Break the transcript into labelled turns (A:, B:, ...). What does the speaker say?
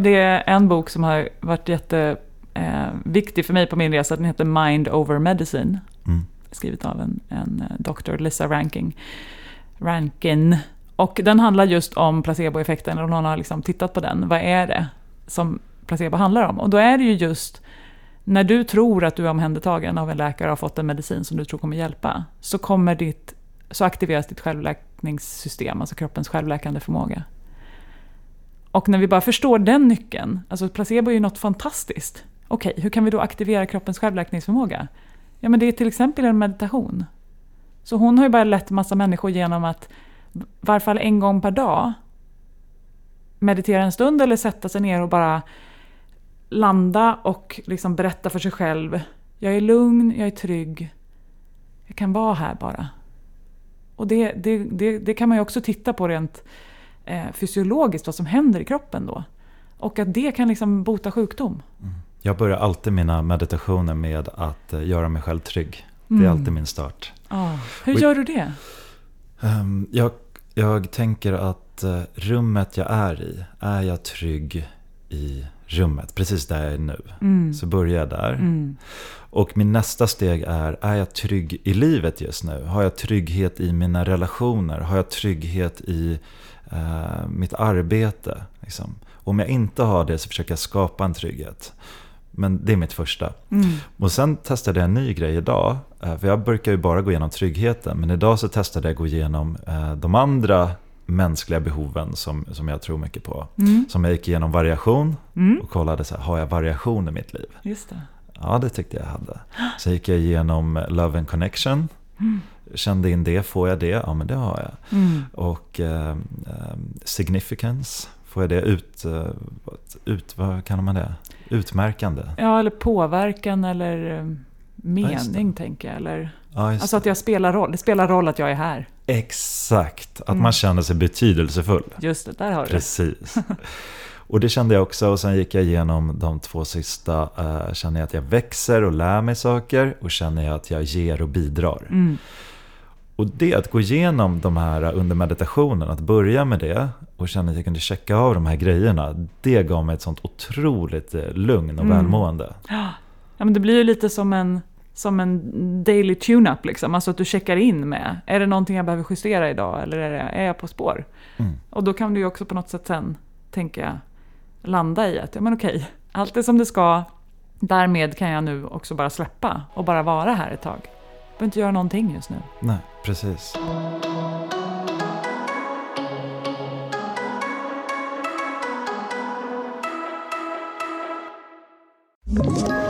A: Det är en bok som har varit jätteviktig för mig på min resa. Den heter Mind over Medicine.
B: Mm.
A: Skrivet av en, en eh, doktor, Lisa Ranking. Rankin. Och den handlar just om placeboeffekten, och någon har liksom tittat på den. Vad är det som placebo handlar om? Och då är det ju just när du tror att du är omhändertagen av en läkare och har fått en medicin som du tror kommer hjälpa, så, kommer ditt, så aktiveras ditt självläkningssystem, alltså kroppens självläkande förmåga. Och när vi bara förstår den nyckeln, alltså placebo är ju något fantastiskt. Okej, hur kan vi då aktivera kroppens självläkningsförmåga? Ja, men det är till exempel en meditation. Så hon har ju bara lett massa människor genom att i varje fall en gång per dag meditera en stund eller sätta sig ner och bara landa och liksom berätta för sig själv. Jag är lugn, jag är trygg. Jag kan vara här bara. Och det, det, det, det kan man ju också titta på rent eh, fysiologiskt, vad som händer i kroppen då. Och att det kan liksom bota sjukdom.
B: Jag börjar alltid mina meditationer med att eh, göra mig själv trygg. Det är
A: Mm.
B: alltid min start.
A: Ah, hur
B: Och-
A: gör du det?
B: Ehm, jag, jag tänker att eh, rummet jag är i, är jag trygg i rummet, precis där jag är nu.
A: Mm.
B: Så börjar jag där.
A: Mm.
B: Och min nästa steg är, är jag trygg i livet just nu? Har jag trygghet i mina relationer? Har jag trygghet i eh, mitt arbete? Liksom? Om jag inte har det så försöker jag skapa en trygghet. Men det är mitt första.
A: Mm.
B: Och sen testade jag en ny grej idag. eh, För jag brukar ju bara gå igenom tryggheten. Men idag så testade jag att gå igenom eh, de andra mänskliga behoven som, som jag tror mycket på.
A: Mm.
B: Som jag gick igenom variation
A: Mm.
B: och kollade så här, har jag variation i mitt liv?
A: Just det.
B: Ja, det tyckte jag hade. Sen gick jag igenom Love and Connection.
A: Mm.
B: Kände in det, får jag det? Ja, men det har jag.
A: Mm.
B: Och eh, eh, Significance, får jag det? Ut, eh, ut, vad kallar man det? Utmärkande.
A: Ja, eller påverkan eller eh,
B: Ja,
A: mening, tänker jag. Eller,
B: Ja,
A: alltså att jag spelar roll. Det spelar roll att jag är här.
B: Exakt, att
A: Mm.
B: man känner sig betydelsefull.
A: Just det, där har du.
B: Precis. Och det kände jag också och sen gick jag igenom de två sista. Uh, känner jag att jag växer och lär mig saker och känner jag att jag ger och bidrar.
A: Mm.
B: Och det att gå igenom de här under meditationen, att börja med det och känna att jag kunde checka av de här grejerna. Det gav mig ett sånt otroligt eh, lugn och
A: Mm.
B: välmående.
A: Ja, men det blir ju lite som en, som en daily tune-up. Liksom. Alltså att du checkar in med, är det någonting jag behöver justera idag eller är, det, är jag på spår?
B: Mm.
A: Och då kan du ju också på något sätt sen, tänker jag, landa i att ja, men okej, allt är som det ska. Därmed kan jag nu också bara släppa och bara vara här ett tag. Jag behöver inte göra någonting just nu.
B: Nej, precis.
C: Ett